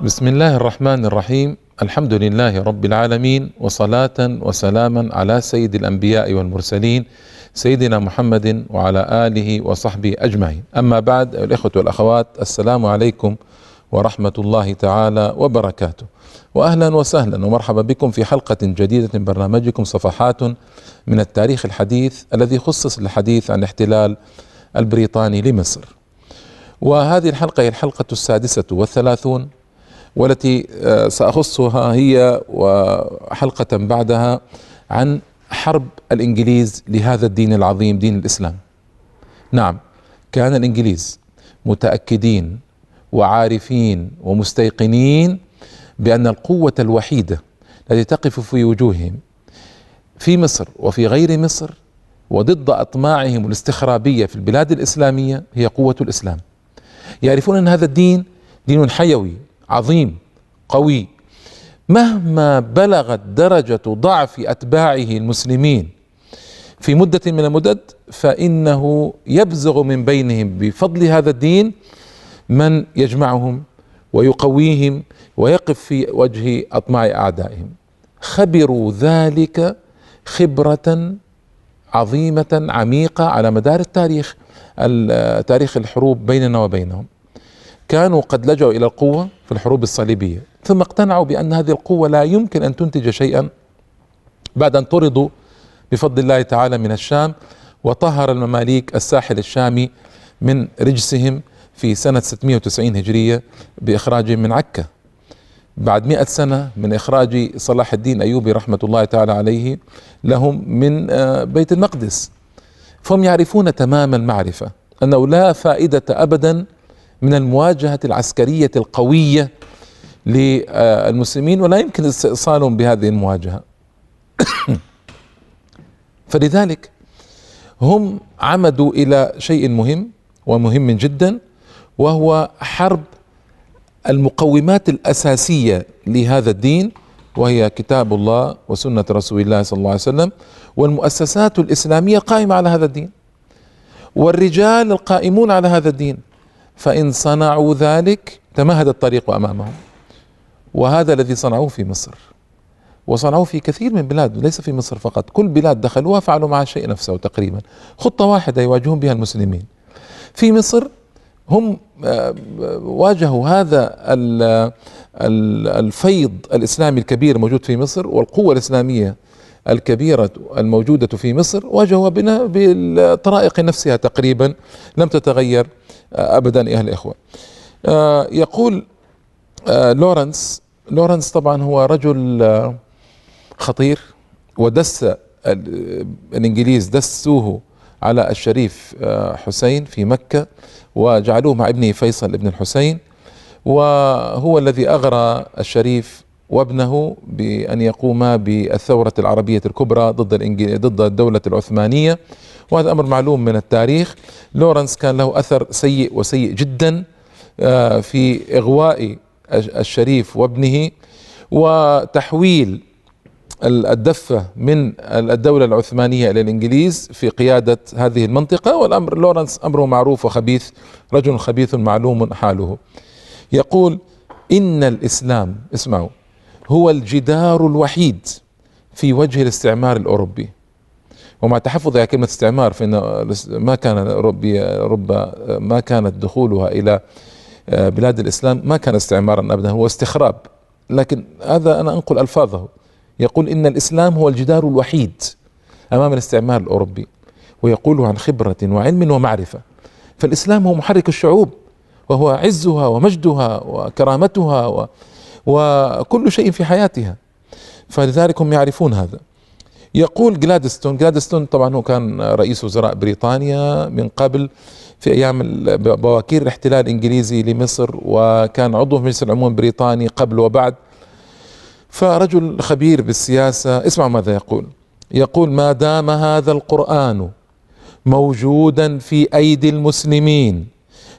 بسم الله الرحمن الرحيم الحمد لله رب العالمين وصلاة وسلاما على سيد الأنبياء والمرسلين سيدنا محمد وعلى آله وصحبه أجمعين أما بعد الإخوة والأخوات السلام عليكم ورحمة الله تعالى وبركاته وأهلا وسهلا ومرحبا بكم في حلقة جديدة من برنامجكم صفحات من التاريخ الحديث الذي خصص للحديث عن الاحتلال البريطاني لمصر وهذه الحلقة هي الحلقة السادسة والثلاثون والتي آه، سأخصها هي وحلقة بعدها عن حرب الإنجليز لهذا الدين العظيم دين الإسلام. نعم كان الإنجليز متأكدين وعارفين ومستيقنين بأن القوة الوحيدة التي تقف في وجوههم في مصر وفي غير مصر وضد أطماعهم الاستخرابية في البلاد الإسلامية هي قوة الإسلام. يعرفون أن هذا الدين دين حيوي عظيم قوي. مهما بلغت درجة ضعف أتباعه المسلمين في مدة من المدد فإنه يبزغ من بينهم بفضل هذا الدين من يجمعهم ويقويهم ويقف في وجه أطماع أعدائهم. خبروا ذلك خبرة عظيمة عميقة على مدار التاريخ تاريخ الحروب بيننا وبينهم. كانوا قد لجأوا إلى القوة في الحروب الصليبية ثم اقتنعوا بأن هذه القوة لا يمكن أن تنتج شيئا بعد أن طردوا بفضل الله تعالى من الشام وطهر المماليك الساحل الشامي من رجسهم في سنة 690 هجرية بإخراجهم من عكا. بعد مئة سنة من إخراج صلاح الدين أيوبي رحمة الله تعالى عليه لهم من آه، بيت المقدس. فهم يعرفون تمام المعرفة أنه لا فائدة أبدا من المواجهة العسكرية القوية للمسلمين ولا يمكن استئصالهم بهذه المواجهة. فلذلك هم عمدوا إلى شيء مهم ومهم جدا وهو حرب المقومات الأساسية لهذا الدين وهي كتاب الله وسنة رسول الله صلى الله عليه وسلم والمؤسسات الإسلامية قائمة على هذا الدين والرجال القائمون على هذا الدين. فإن صنعوا ذلك تمهد الطريق أمامهم. وهذا الذي صنعوه في مصر. وصنعوه في كثير من بلاد ليس في مصر فقط. كل بلاد دخلوها فعلوا معها الشيء نفسه تقريبا. خطة واحدة يواجهون بها المسلمين. في مصر هم آه، واجهوا هذا الفيض الإسلامي الكبير الموجود في مصر والقوة الإسلامية الكبيرة الموجودة في مصر واجهوا بالطرائق نفسها تقريبا. لم تتغير. آه، ابدا أيها الإخوة. آه، يقول لورنس لورنس طبعا هو رجل خطير ودس الإنجليز دسوه على الشريف حسين في مكة وجعلوه مع ابنه فيصل ابن الحسين وهو الذي أغرى الشريف وابنه بأن يقوما بالثورة العربية الكبرى ضد ضد الدولة العثمانية. وهذا أمر معلوم من التاريخ. لورنس كان له أثر سيء وسيء جدا آه، في إغواء الشريف وابنه وتحويل الدفة من الدولة العثمانية إلى الإنجليز في قيادة هذه المنطقة. والأمر لورنس أمره معروف وخبيث رجل خبيث معلوم حاله. يقول إن الإسلام اسمعوا هو الجدار الوحيد في وجه الاستعمار الأوروبي. ومع تحفظ على كلمة استعمار فإن ما كان رب رب ما كانت دخولها إلى بلاد الإسلام ما كان استعمارا أبدا هو استخراب. لكن هذا أنا أنقل ألفاظه. يقول إن الإسلام هو الجدار الوحيد أمام الاستعمار الأوروبي. ويقول عن خبرة وعلم ومعرفة. فالإسلام هو محرك الشعوب وهو عزها ومجدها وكرامتها و وكل شيء في حياتها. فلذلك هم يعرفون هذا. يقول جلادستون جلادستون طبعا هو كان رئيس وزراء بريطانيا من قبل في أيام بواكير الاحتلال الإنجليزي لمصر وكان عضو في مجلس العموم البريطاني قبل وبعد. فرجل خبير بالسياسة اسمع ماذا يقول. يقول ما دام هذا القرآن موجودا في أيدي المسلمين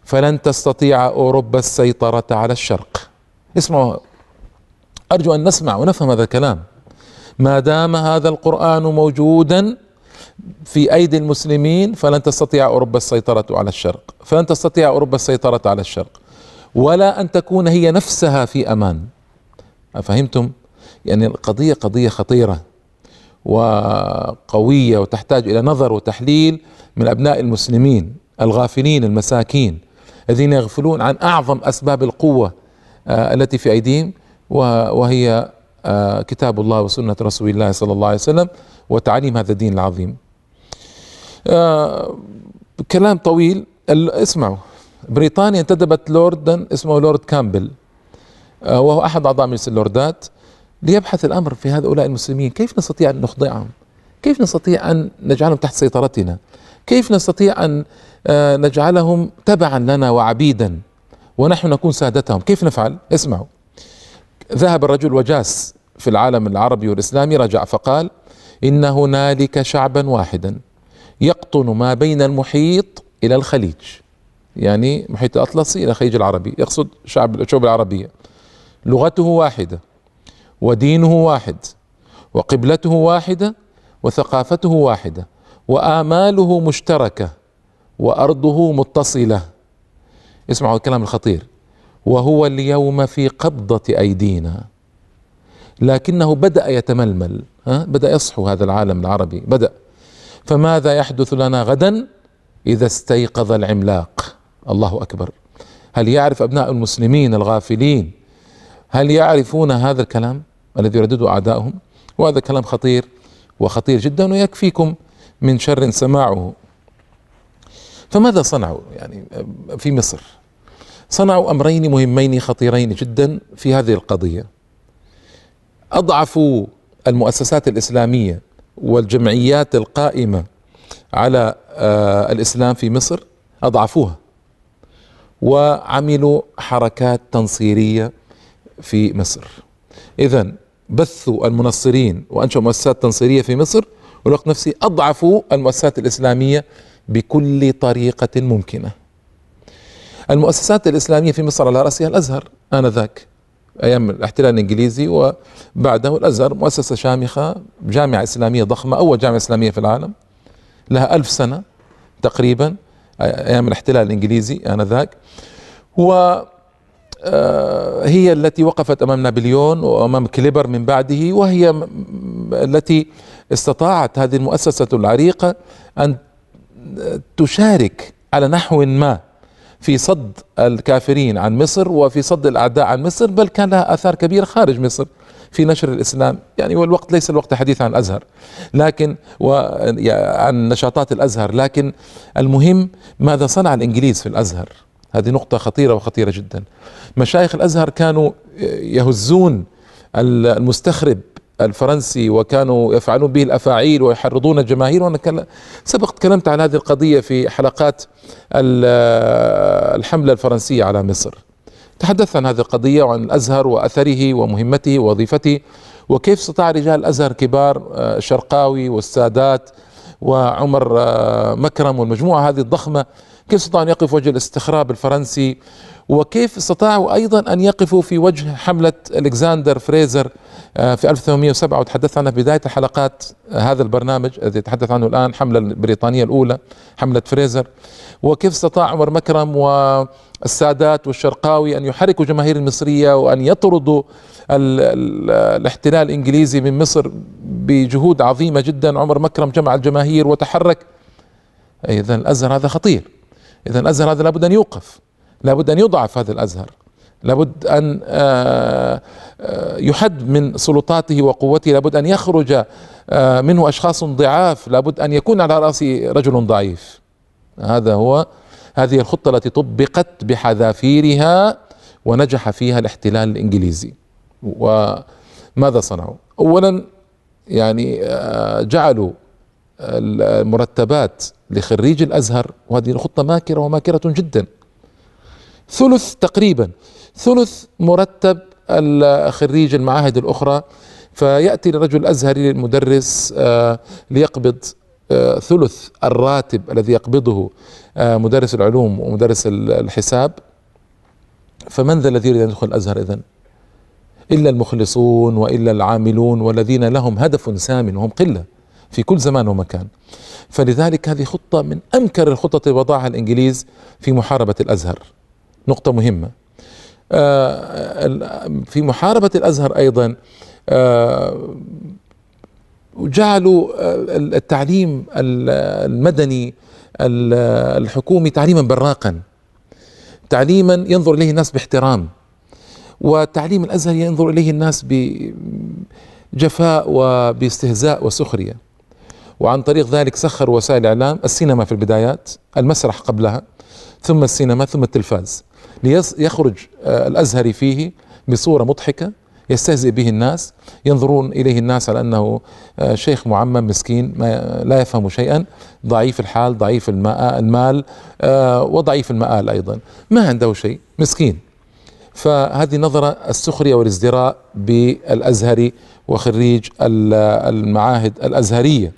فلن تستطيع أوروبا السيطرة على الشرق. اسمعوا أرجو أن نسمع ونفهم هذا الكلام. ما دام هذا القرآن موجودا في أيدي المسلمين فلن تستطيع أوروبا السيطرة على الشرق. فلن تستطيع أوروبا السيطرة على الشرق. ولا أن تكون هي نفسها في أمان. فهمتم يعني القضية قضية خطيرة وقوية وتحتاج إلى نظر وتحليل من أبناء المسلمين الغافلين المساكين الذين يغفلون عن أعظم أسباب القوة آه، التي في أيديهم. وهي آه، كتاب الله وسنة رسول الله صلى الله عليه وسلم وتعليم هذا الدين العظيم. آه، كلام طويل. اسمعوا. بريطانيا انتدبت لوردا اسمه لورد كامبل. وهو أحد أعضاء مجلس اللوردات. ليبحث الأمر في هؤلاء المسلمين. كيف نستطيع أن نخضعهم؟ كيف نستطيع أن نجعلهم تحت سيطرتنا؟ كيف نستطيع آه، نجعلهم تبعا لنا وعبيدا ونحن نكون سادتهم؟ كيف نفعل؟ اسمعوا. ذهب الرجل وجاس في العالم العربي والإسلامي رجع فقال إن هنالك شعبا واحدا يقطن ما بين المحيط إلى الخليج. يعني محيط الأطلسي إلى الخليج العربي يقصد شعب الشعوب العربية. لغته واحدة ودينه واحد وقبلته واحدة وثقافته واحدة وآماله مشتركة وأرضه متصلة. اسمعوا الكلام الخطير. وهو اليوم في قبضة أيدينا. لكنه بدأ يتململ ها؟ بدأ يصحو هذا العالم العربي بدأ. فماذا يحدث لنا غدا؟ إذا استيقظ العملاق. الله أكبر. هل يعرف أبناء المسلمين الغافلين؟ هل يعرفون هذا الكلام الذي يردده أعداؤهم؟ وهذا كلام خطير وخطير جدا ويكفيكم من شر سماعه. فماذا صنعوا؟ يعني في مصر. صنعوا أمرين مهمين خطيرين جدا في هذه القضية. اضعفوا المؤسسات الإسلامية والجمعيات القائمة على آه، الإسلام في مصر أضعفوها وعملوا حركات تنصيرية في مصر. اذا بثوا المنصرين وأنشأوا مؤسسات تنصيرية في مصر والوقت نفسه أضعفوا المؤسسات الإسلامية بكل طريقة ممكنة. المؤسسات الإسلامية في مصر على رأسها الأزهر آنذاك أيام الاحتلال الإنجليزي وبعده الأزهر مؤسسة شامخة جامعة إسلامية ضخمة أول جامعة إسلامية في العالم لها ألف سنة تقريبا أيام الاحتلال الإنجليزي آنذاك. و آه، هي التي وقفت أمام نابليون وأمام كليبر من بعده وهي التي استطاعت هذه المؤسسة العريقة أن تشارك على نحو ما في صد الكافرين عن مصر وفي صد الأعداء عن مصر بل كان لها آثار كبيرة خارج مصر في نشر الإسلام. يعني والوقت ليس الوقت حديث عن الأزهر لكن عن نشاطات الأزهر لكن المهم ماذا صنع الإنجليز في الأزهر؟ هذه نقطة خطيرة وخطيرة جدا. مشايخ الأزهر كانوا يهزون المستخرب الفرنسي وكانوا يفعلون به الأفاعيل ويحرضون الجماهير وأنا سبق تكلمت عن هذه القضية في حلقات الحملة الفرنسية على مصر. تحدثت عن هذه القضية وعن الأزهر وأثره ومهمته ووظيفته وكيف استطاع رجال الأزهر كبار الشرقاوي والسادات وعمر مكرم والمجموعة هذه الضخمة كيف استطاعوا أن يقفوا وجه الاستخراب الفرنسي؟ وكيف استطاعوا أيضا أن يقفوا في وجه حملة ألكسندر فريزر آه، في 1807 وتحدثت عنها في بداية حلقات هذا البرنامج الذي يتحدث عنه الآن حملة البريطانية الأولى حملة فريزر. وكيف استطاع عمر مكرم والسادات والشرقاوي أن يحركوا الجماهير المصريه وأن يطردوا الاحتلال الإنجليزي من مصر بجهود عظيمة جدا؟ عمر مكرم جمع الجماهير وتحرك. اذا الأزهر هذا خطير. اذا الأزهر هذا لابد أن يوقف. لابد أن يضعف هذا الأزهر. لابد أن آه، آه، يحد من سلطاته وقوته. لابد أن يخرج آه، منه أشخاص ضعاف. لابد أن يكون على راسه رجل ضعيف. هذا هو هذه الخطة التي طبقت بحذافيرها ونجح فيها الاحتلال الإنجليزي. وماذا صنعوا؟ اولا يعني جعلوا المرتبات لخريج الأزهر وهذه الخطة ماكرة وماكرة جدا. ثلث تقريبا ثلث مرتب الخريج المعاهد الأخرى. فيأتي الرجل الازهري المدرس آه، ليقبض آه، ثلث الراتب الذي يقبضه آه، مدرس العلوم ومدرس الحساب. فمن ذا الذي يريد أن يدخل الأزهر إذن؟ إلا المخلصون وإلا العاملون والذين لهم هدف سام وهم قلة. في كل زمان ومكان. فلذلك هذه خطة من امكر الخطط اللي وضعها الإنجليز في محاربة الأزهر. نقطة مهمة. في محاربة الأزهر أيضا جعلوا التعليم المدني الحكومي تعليما براقا. تعليما ينظر إليه الناس باحترام. وتعليم الأزهر ينظر إليه الناس بجفاء وباستهزاء وسخرية. وعن طريق ذلك سخر وسائل الإعلام السينما في البدايات المسرح قبلها ثم السينما ثم التلفاز ليخرج آه، الأزهري فيه بصورة مضحكة يستهزئ به الناس ينظرون إليه الناس على أنه آه، شيخ معمم مسكين لا يفهم شيئا ضعيف الحال ضعيف المال آه، وضعيف المآل أيضا. ما عنده شيء مسكين. فهذه نظرة السخرية والازدراء بالأزهري وخريج المعاهد الأزهرية.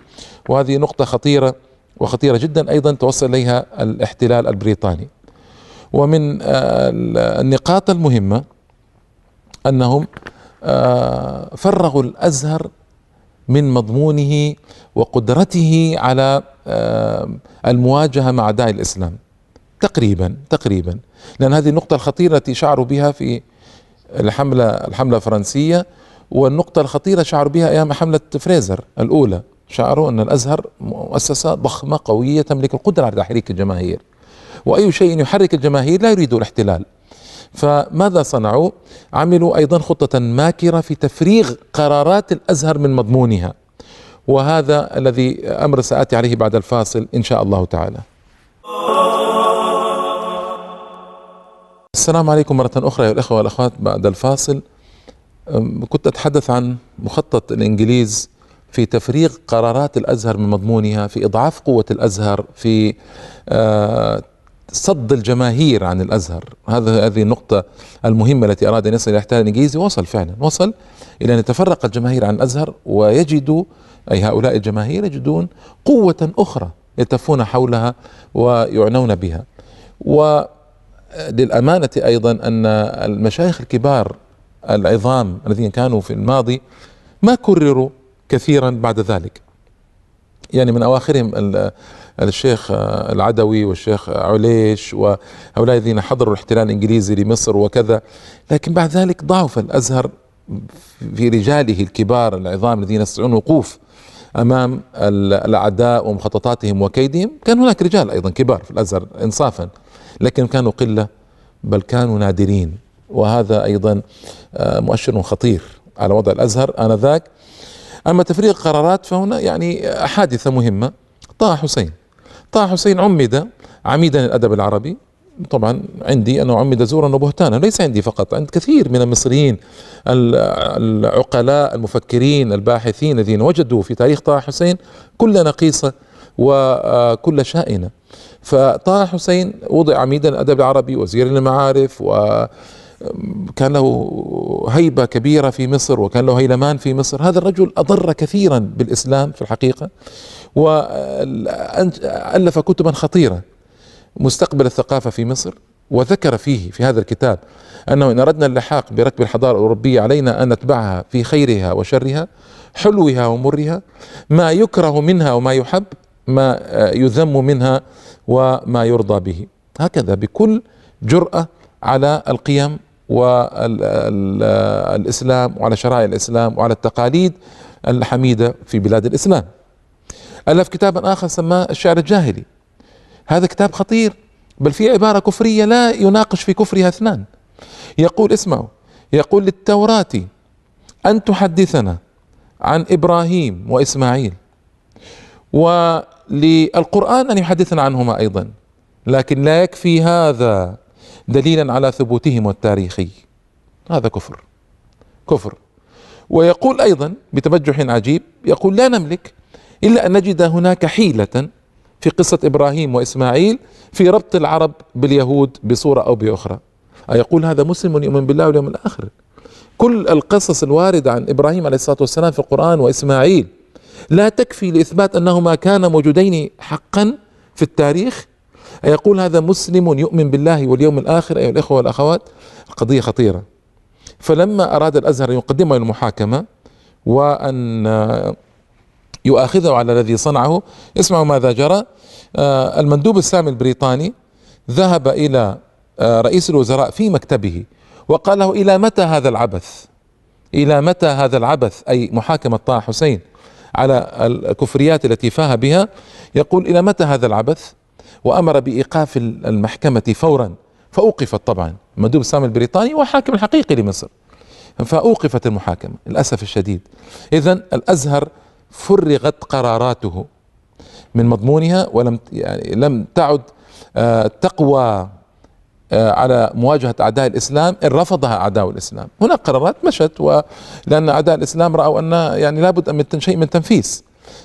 وهذه نقطة خطيرة وخطيرة جدا أيضا توصل إليها الاحتلال البريطاني. ومن آه، النقاط المهمة أنهم آه، فرغوا الأزهر من مضمونه وقدرته على آه، المواجهة مع اعداء الإسلام. تقريبا تقريبا. لأن هذه النقطة الخطيرة التي شعروا بها في الحملة الحملة الفرنسية والنقطة الخطيرة شعروا بها أيام حملة فريزر الأولى. شعروا أن الأزهر مؤسسة ضخمة قوية تملك القدرة على تحريك الجماهير. وأي شيء يحرك الجماهير لا يريد الاحتلال. فماذا صنعوا؟ عملوا أيضا خطة ماكرة في تفريغ قرارات الأزهر من مضمونها. وهذا الذي أمر سآتي عليه بعد الفاصل إن شاء الله تعالى. السلام عليكم مرة أخرى يا الأخوة والأخوات. بعد الفاصل كنت أتحدث عن مخطط الإنجليز في تفريغ قرارات الأزهر من مضمونها في إضعاف قوة الأزهر في آه، صد الجماهير عن الأزهر. هذا هذه النقطة المهمة التي أراد أن يصل إلى الاحتلال الانجليزي وصل فعلا وصل إلى أن يتفرق الجماهير عن الأزهر ويجدوا أي هؤلاء الجماهير يجدون قوة أخرى يتفون حولها ويعنون بها. وللأمانة أيضا أن المشايخ الكبار العظام الذين كانوا في الماضي ما كرروا كثيرا بعد ذلك. يعني من أواخرهم الشيخ العدوي والشيخ عليش وهؤلاء الذين حضروا الاحتلال الإنجليزي لمصر وكذا لكن بعد ذلك ضعف الأزهر في رجاله الكبار العظام الذين يستطيعون الوقوف أمام الأعداء ومخططاتهم وكيدهم. كان هناك رجال أيضا كبار في الأزهر انصافا لكن كانوا قلة بل كانوا نادرين. وهذا أيضا آه، مؤشر خطير على وضع الأزهر آنذاك. أما تفريغ قرارات فهنا يعني حادثة مهمة. طه حسين. طه حسين عمد عميدا الأدب العربي. طبعا عندي أنه عمد زورا وبهتانا ليس عندي فقط عند كثير من المصريين العقلاء المفكرين الباحثين الذين وجدوا في تاريخ طه حسين كل نقيصة وكل شائنة. فطه حسين وضع عميدا الأدب العربي وزير المعارف و كان له هيبة كبيرة في مصر وكان له هيلمان في مصر. هذا الرجل أضر كثيرا بالإسلام في الحقيقة وألف كتبا خطيره مستقبل الثقافة في مصر وذكر فيه في هذا الكتاب أنه إن أردنا اللحاق بركب الحضارة الأوروبية علينا أن نتبعها في خيرها وشرها حلوها ومرها ما يكره منها وما يحب ما يذم منها وما يرضى به. هكذا بكل جرأة على القيم والإسلام وعلى شرائع الإسلام وعلى التقاليد الحميدة في بلاد الإسلام. ألف كتابا آخر سماه الشعر الجاهلي. هذا كتاب خطير بل في عبارة كفرية لا يناقش في كفرها اثنان. يقول اسمعوا يقول للتوراة أن تحدثنا عن إبراهيم وإسماعيل. وللقرآن أن يحدثنا عنهما أيضا. لكن لا يكفي هذا. دليلا على ثبوتهما التاريخي. هذا كفر. كفر. ويقول أيضا بتبجح عجيب يقول لا نملك إلا أن نجد هناك حيلة في قصة إبراهيم وإسماعيل في ربط العرب باليهود بصورة أو بأخرى. أيقول هذا مسلم يؤمن بالله واليوم الآخر. كل القصص الواردة عن إبراهيم عليه الصلاة والسلام في القرآن وإسماعيل لا تكفي لإثبات أنهما كانا موجودين حقا في التاريخ يقول هذا مسلم يؤمن بالله واليوم الآخر أيها الإخوة والأخوات قضية خطيرة. فلما أراد الأزهر أن يقدمه للمحاكمة وأن يؤاخذه على الذي صنعه اسمعوا ماذا جرى. آه، المندوب السامي البريطاني ذهب إلى آه، رئيس الوزراء في مكتبه وقال له إلى متى هذا العبث؟ إلى متى هذا العبث؟ أي محاكمة طه حسين على الكفريات التي فاه بها؟ يقول إلى متى هذا العبث؟ وأمر بإيقاف المحكمة فورا. فأوقفت طبعا مندوب السام البريطاني وحاكم الحقيقي لمصر. فأوقفت المحاكمة للأسف الشديد. إذا الأزهر فرغت قراراته من مضمونها ولم يعني لم تعد آه، تقوى آه، على مواجهة أعداء الإسلام إن رفضها أعداء الإسلام. هناك قرارات مشت ولأن أعداء الإسلام رأوا أن يعني لابد من شيء من تنفيذ.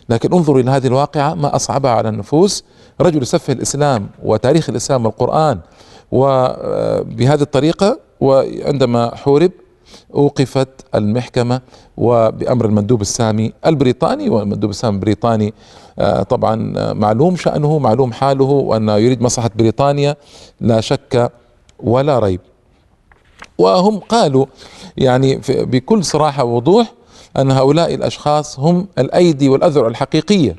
لكن انظروا إلى هذه الواقعة ما أصعبها على النفوس رجل يسفه الإسلام وتاريخ الإسلام والقرآن وبهذه الطريقة وعندما حورب أوقفت المحكمة وبأمر المندوب السامي البريطاني والمندوب السامي البريطاني آه، طبعا معلوم شأنه معلوم حاله وانه يريد مصلحة بريطانيا لا شك ولا ريب. وهم قالوا يعني بكل صراحة ووضوح أن هؤلاء الأشخاص هم الأيدي والأذرع الحقيقية.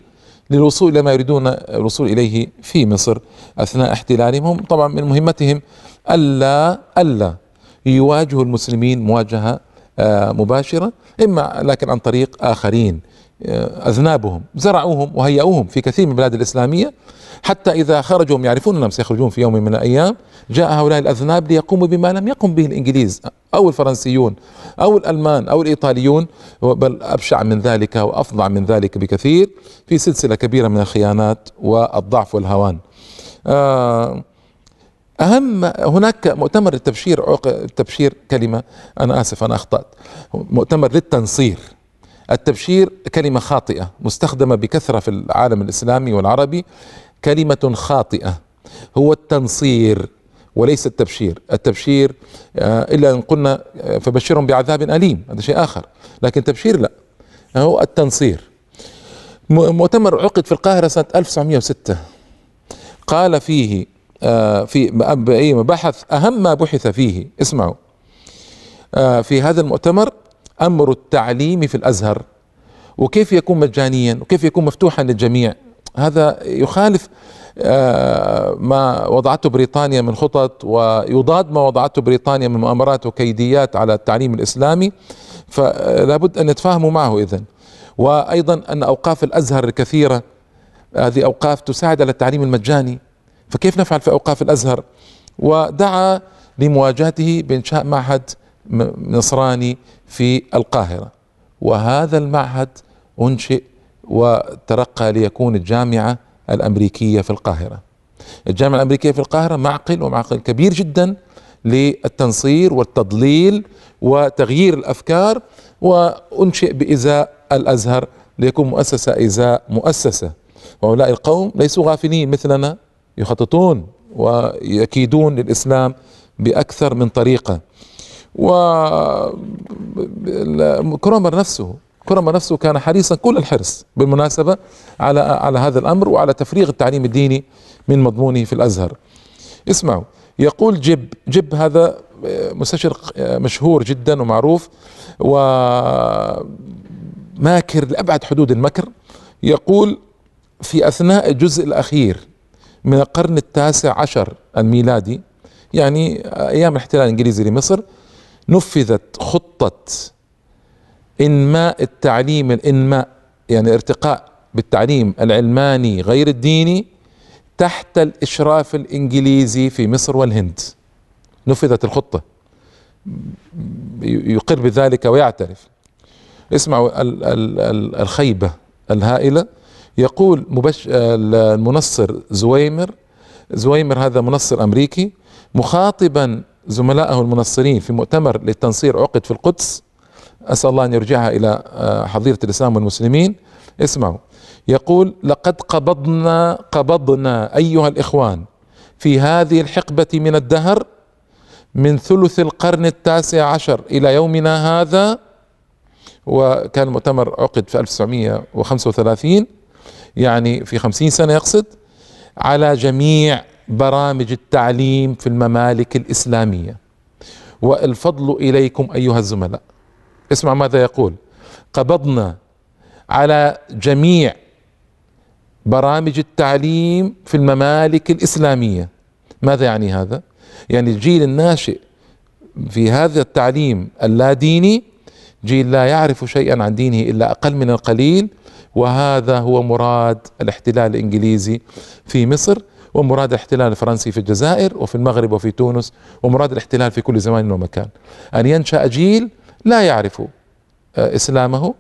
للوصول إلى ما يريدون الوصول إليه في مصر أثناء احتلالهم. هم طبعا من مهمتهم ألا ألا يواجهوا المسلمين مواجهة آه، مباشرة إما لكن عن طريق آخرين. أذنابهم زرعوهم وهيئوهم في كثير من البلاد الإسلامية حتى إذا خرجوا هم يعرفون أنهم سيخرجون في يوم من الأيام جاء هؤلاء الأذناب ليقوموا بما لم يقم به الإنجليز أو الفرنسيون أو الألمان أو الإيطاليون بل أبشع من ذلك وأفظع من ذلك بكثير في سلسلة كبيرة من الخيانات والضعف والهوان. آه أهم هناك مؤتمر التبشير التبشير كلمة أنا آسف أنا أخطأت مؤتمر للتنصير التبشير كلمة خاطئة مستخدمة بكثرة في العالم الإسلامي والعربي كلمة خاطئة. هو التنصير وليس التبشير. التبشير آه، إلا إن قلنا آه، فبشرهم بعذاب أليم هذا شيء آخر. لكن تبشير لا هو التنصير. مؤتمر عقد في القاهرة سنة 1906 قال فيه آه، في بحث أهم ما بحث فيه اسمعوا في هذا المؤتمر أمر التعليم في الأزهر وكيف يكون مجانيا وكيف يكون مفتوحا للجميع. هذا يخالف آه، ما وضعته بريطانيا من خطط ويضاد ما وضعته بريطانيا من مؤامرات وكيديات على التعليم الإسلامي. فلا بد أن نتفاهموا معه اذا وأيضا أن أوقاف الأزهر الكثيره هذه أوقاف تساعد على التعليم المجاني. فكيف نفعل في أوقاف الأزهر؟ ودعا لمواجهته بإنشاء معهد نصراني في القاهرة. وهذا المعهد أنشئ وترقى ليكون الجامعة الأمريكية في القاهرة. الجامعة الأمريكية في القاهرة معقل ومعقل كبير جدا للتنصير والتضليل وتغيير الأفكار وأنشئ بإزاء الأزهر ليكون مؤسسة إزاء مؤسسة. وهؤلاء القوم ليسوا غافلين مثلنا يخططون ويكيدون للإسلام بأكثر من طريقة. وكرومر نفسه كرومر نفسه كان حريصا كل الحرص بالمناسبة على على هذا الأمر وعلى تفريغ التعليم الديني من مضمونه في الأزهر. اسمعوا يقول جب جب هذا مستشرق مشهور جدا ومعروف وماكر لأبعد حدود المكر يقول في أثناء الجزء الأخير من القرن التاسع عشر الميلادي يعني أيام الاحتلال الانجليزي لمصر نفذت خطة إنماء التعليم الإنماء يعني ارتقاء بالتعليم العلماني غير الديني تحت الإشراف الإنجليزي في مصر والهند. نفذت الخطة. يقر بذلك ويعترف. اسمعوا الخيبة الهائلة. يقول. المنصر زويمر زويمر هذا منصر أمريكي مخاطبا زملائه المنصرين في مؤتمر للتنصير عقد في القدس. أسأل الله أن يرجعها إلى آه، حظيره الإسلام والمسلمين. اسمعوا. يقول لقد قبضنا قبضنا أيها الإخوان في هذه الحقبة من الدهر من ثلث القرن التاسع عشر إلى يومنا هذا. وكان المؤتمر عقد في 1935 يعني في خمسين سنة يقصد على جميع برامج التعليم في الممالك الإسلامية. والفضل إليكم أيها الزملاء. اسمع ماذا يقول. قبضنا على جميع برامج التعليم في الممالك الإسلامية. ماذا يعني هذا؟ يعني الجيل الناشئ في هذا التعليم اللاديني جيل لا يعرف شيئا عن دينه إلا أقل من القليل وهذا هو مراد الاحتلال الإنجليزي في مصر. ومراد الاحتلال الفرنسي في الجزائر وفي المغرب وفي تونس ومراد الاحتلال في كل زمان ومكان. أن ينشأ جيل لا يعرف آه، إسلامه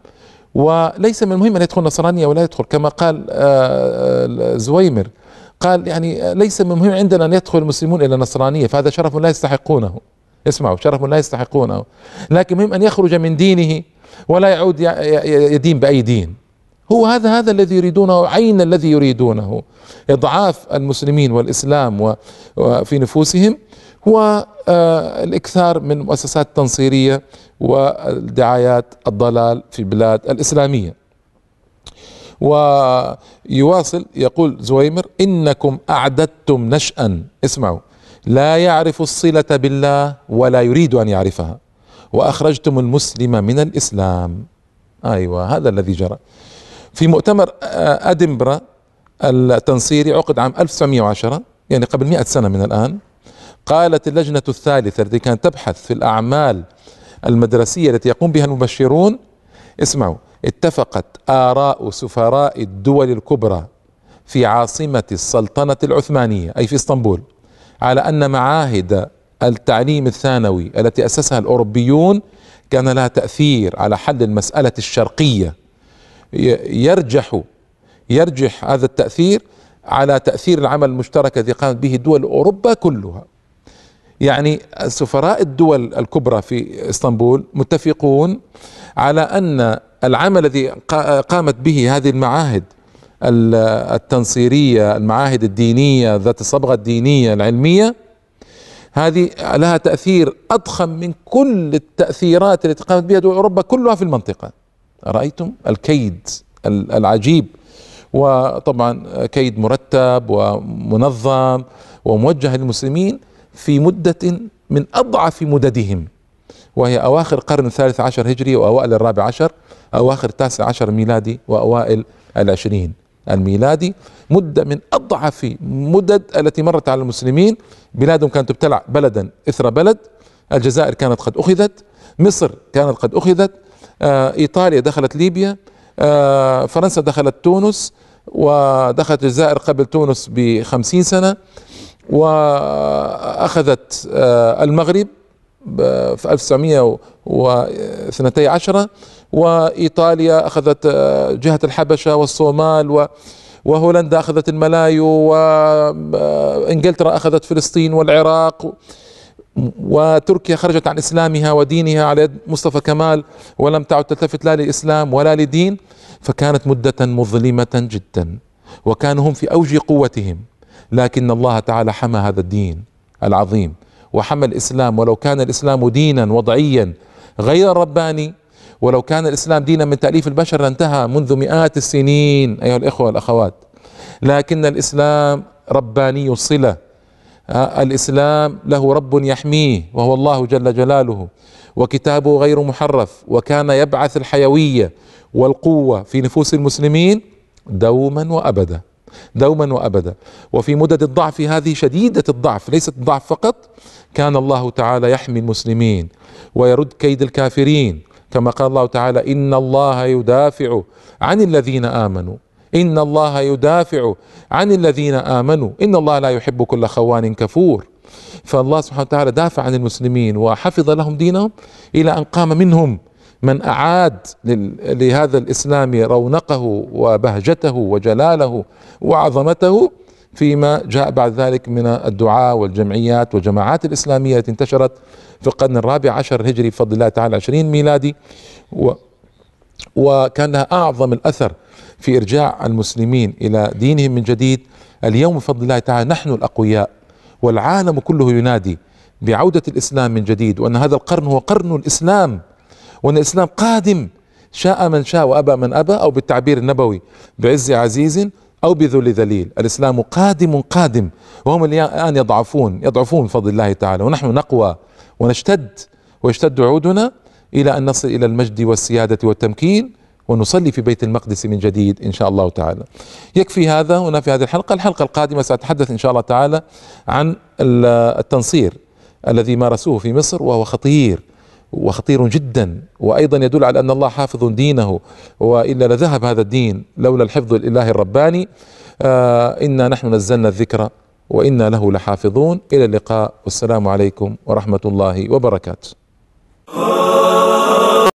وليس من المهم أن يدخل نصرانية ولا يدخل. كما قال آه، زويمر قال يعني ليس من المهم عندنا أن يدخل المسلمون إلى النصرانيه فهذا شرف لا يستحقونه. اسمعوا شرف لا يستحقونه. لكن مهم أن يخرج من دينه ولا يعود يدين بأي دين. هو هذا هذا الذي يريدونه عين الذي يريدونه. إضعاف المسلمين والإسلام وفي نفوسهم هو آه، من مؤسسات تنصيرية والدعايات الضلال في البلاد الإسلامية. ويواصل يقول زويمر إنكم أعددتم نشأ. اسمعوا. لا يعرف الصلة بالله ولا يريد أن يعرفها. وأخرجتم المسلم من الإسلام. أيوه هذا الذي جرى. في مؤتمر آه، أدنبرا التنصيري عقد عام 1910 يعني قبل 100 سنة من الآن قالت اللجنة الثالثة التي كانت تبحث في الأعمال المدرسية التي يقوم بها المبشرون اسمعوا اتفقت آراء سفراء الدول الكبرى في عاصمة السلطنة العثمانية أي في إسطنبول على أن معاهد التعليم الثانوي التي أسسها الأوروبيون كان لها تأثير على حل المسألة الشرقية. يرجح يرجح هذا التأثير على تأثير العمل المشترك الذي قامت به دول أوروبا كلها. يعني سفراء الدول الكبرى في إسطنبول متفقون على أن العمل الذي قامت به هذه المعاهد التنصيرية المعاهد الدينية ذات الصبغة الدينية العلمية هذه لها تأثير أضخم من كل التأثيرات التي قامت بها دول أوروبا كلها في المنطقة. رأيتم؟ الكيد العجيب. وطبعا كيد مرتب ومنظم وموجه للمسلمين في مدة من أضعف مددهم وهي أواخر القرن الثالث عشر هجري وأوائل الرابع عشر أواخر التاسع عشر ميلادي وأوائل العشرين الميلادي مدة من أضعف مدد التي مرت على المسلمين. بلادهم كانت تبتلع بلدا إثر بلد الجزائر كانت قد أخذت مصر كانت قد أخذت إيطاليا دخلت ليبيا آه فرنسا دخلت تونس ودخلت الجزائر قبل تونس بخمسين سنة وأخذت آه، المغرب في 1912 وإيطاليا أخذت آه، جهة الحبشة والصومال وهولندا أخذت الملايو وإنجلترا آه، أخذت فلسطين والعراق وتركيا خرجت عن إسلامها ودينها على يد مصطفى كمال ولم تعد تلتفت لا للاسلام ولا لدين فكانت مدة مظلمة جدا وكانوا هم في أوج قوتهم لكن الله تعالى حمى هذا الدين العظيم وحمى الإسلام ولو كان الإسلام دينا وضعيا غير رباني ولو كان الإسلام دينا من تأليف البشر لانتهى منذ مئات السنين أيها الإخوة والأخوات لكن الإسلام رباني الصله الإسلام له رب يحميه وهو الله جل جلاله وكتابه غير محرف وكان يبعث الحيوية والقوة في نفوس المسلمين دوما وأبدا دوما وأبدا. وفي مدد الضعف هذه شديدة الضعف ليست الضعف فقط كان الله تعالى يحمي المسلمين ويرد كيد الكافرين كما قال الله تعالى إن الله يدافع عن الذين آمنوا. ان الله يدافع عن الذين امنوا. ان الله لا يحب كل خوان كفور. فالله سبحانه وتعالى دافع عن المسلمين وحفظ لهم دينهم إلى أن قام منهم. من أعاد لهذا الإسلام رونقه وبهجته وجلاله وعظمته فيما جاء بعد ذلك من الدعاء والجمعيات والجماعات الإسلامية التي انتشرت في القرن الرابع عشر الهجري بفضل الله تعالى عشرين ميلادي. و وكان لها أعظم الأثر في إرجاع المسلمين إلى دينهم من جديد. اليوم بفضل الله تعالى نحن الأقوياء والعالم كله ينادي بعودة الإسلام من جديد وأن هذا القرن هو قرن الإسلام وأن الإسلام قادم شاء من شاء وأبى من أبى أو بالتعبير النبوي بعز عزيز أو بذل ذليل. الإسلام قادم قادم وهم الآن يضعفون يضعفون بفضل الله تعالى ونحن نقوى ونشتد ويشتد عودنا إلى أن نصل إلى المجد والسيادة والتمكين. ونصلي في بيت المقدس من جديد إن شاء الله تعالى. يكفي هذا هنا في هذه الحلقة، الحلقة القادمة سأتحدث إن شاء الله تعالى عن التنصير الذي مارسوه في مصر وهو خطير وخطير جدا وأيضا يدل على أن الله حافظ دينه وإلا لذهب هذا الدين لولا الحفظ الالهي الرباني. آه إنا نحن نزلنا الذكر وإنا له لحافظون. إلى اللقاء والسلام عليكم ورحمة الله وبركاته.